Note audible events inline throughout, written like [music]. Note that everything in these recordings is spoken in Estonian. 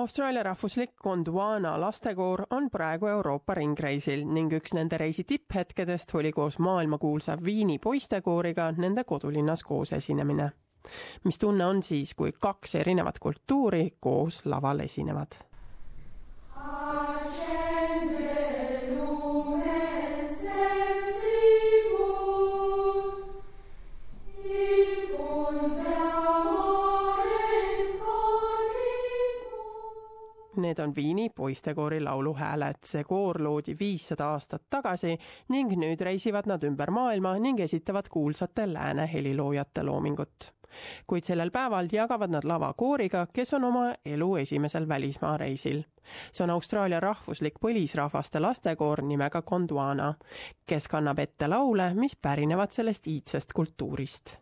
Austraalia rahvuslik Gondwana lastekoor on praegu Euroopa ringreisil ning üks nende reisi tipphetkedest oli koos maailmakuulsa Viini poistekooriga nende kodulinnas koos esinemine. mis tunne on siis, kui kaks erinevat kultuuri koos laval esinevad? Need on Viini poistekoori lauluhääled. see koor loodi viissada aastat tagasi ning nüüd reisivad nad ümber maailma ning esitavad kuulsate lääne heliloojate loomingut. kuid sellel päeval jagavad nad lava kooriga, kes on oma elu esimesel välismaa reisil. see on Austraalia rahvuslik põlisrahvaste lastekoor nimega Gondwana, kes kannab ette laule, mis pärinevad sellest iidsest kultuurist.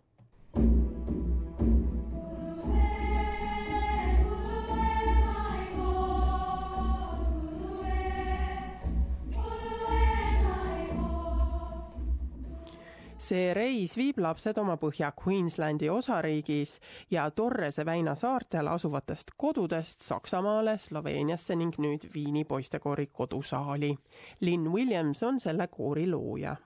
See reis viib lapsed oma Põhja-Queenslandi osariigis ja Torrese väina saartel asuvatest kodudest Saksamaale, Sloveeniasse ning nüüd Viini poistekoori kodusaali. Lynn Williams on selle koori looja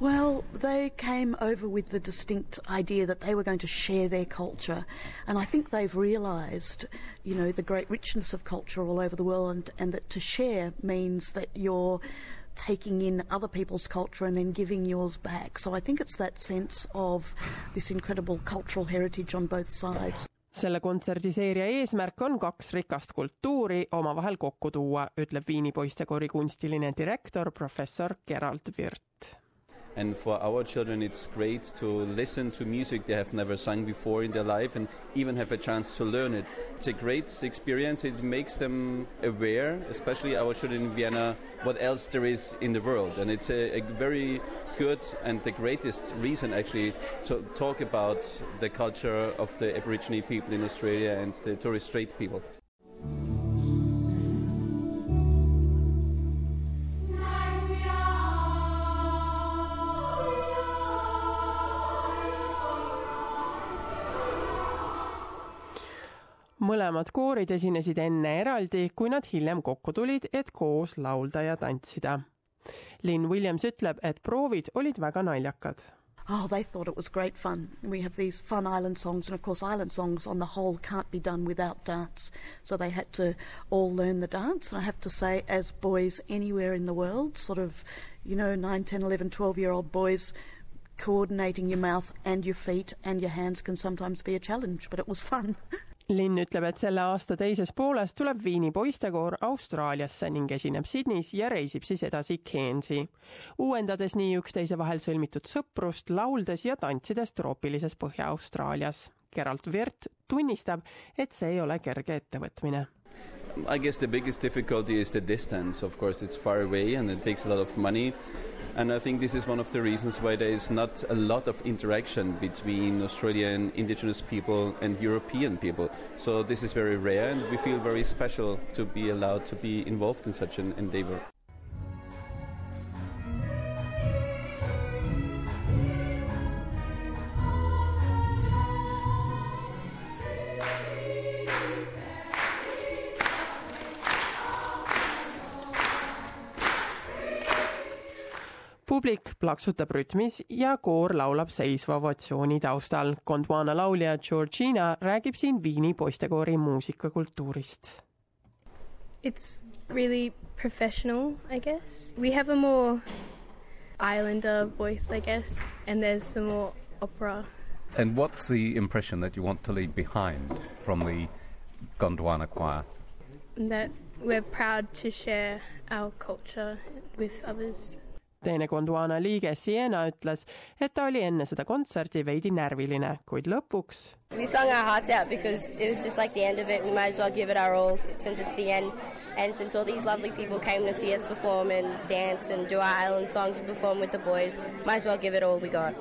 Well, they came over with the distinct idea that they were going to share their culture. And I think they've realised, you know, the great richness of culture all over the world and, and that to share means that you're taking in other people's culture and then giving yours back. So I think it's that sense of this incredible cultural heritage on both sides. selle kontserdiseeria eesmärk on kaks rikast kultuuri omavahel kokku tuua, ütleb Viini poistekoori kunstiline direktor professor Gerald Wirt And for our children, it's great to listen to music they have never sung before in their life and even have a chance to learn it. It's a great experience. It makes them aware, especially our children in Vienna, what else there is in the world. And it's a, a very good and the greatest reason actually to talk about the culture of the Aborigine people in Australia and the Torres Strait people. Mõlemad koorid esinesid enne eraldi, kui nad hiljem kokku tulid, et koos laulda ja tantsida. Lynn Williams ütleb, et proovid olid väga naljakad. Oh, they thought it was great fun. We have these fun island songs, and of course, island songs on the whole can't be done without dance. So they had to all learn the dance. And I have to say, as boys anywhere in the world, sort of, you know, 9, 10, 11, 12 year old boys, coordinating your mouth and your feet and your hands can sometimes be a challenge, but it was fun. [laughs] Linn ütleb, et selle aasta teises pooles tuleb Viini poistekoor Austraaliasse ning esineb Sydneys ja reisib siis edasi Cairnsi, uuendades nii üksteise vahel sõlmitud sõprust, lauldes ja tantsides troopilises Põhja-Austraalias. Gerald Wirt tunnistab, et see ei ole kerge ettevõtmine I guess the biggest difficulty is the distance. Of course, it's far away and it takes a lot of money. And I think this is one of the reasons why there is not a lot of interaction between Australian indigenous people and European people. So this is very rare, and we feel very special to be allowed to be involved in such an endeavor. Publik plaksutab rütmis ja koor laulab seisva ovatsiooni taustal. Gondwana laulja Georgina räägib siin Viini poistekoori muusikakultuurist. It's really professional, I guess. We have a more islander voice, I guess, and there's some more opera. And what's the impression that you want to leave behind from the Gondwana choir? That we're proud to share our culture with others. Teine Gondwana liige Siena ütles, et ta oli enne seda kontserti veidi närviline, kuid lõpuks We sung our hearts out because it was just like the end of it. We might as well give it our all since it's the end. And since all these lovely people came to see us perform and dance and do our island songs and perform with the boys, might as well give it all we got.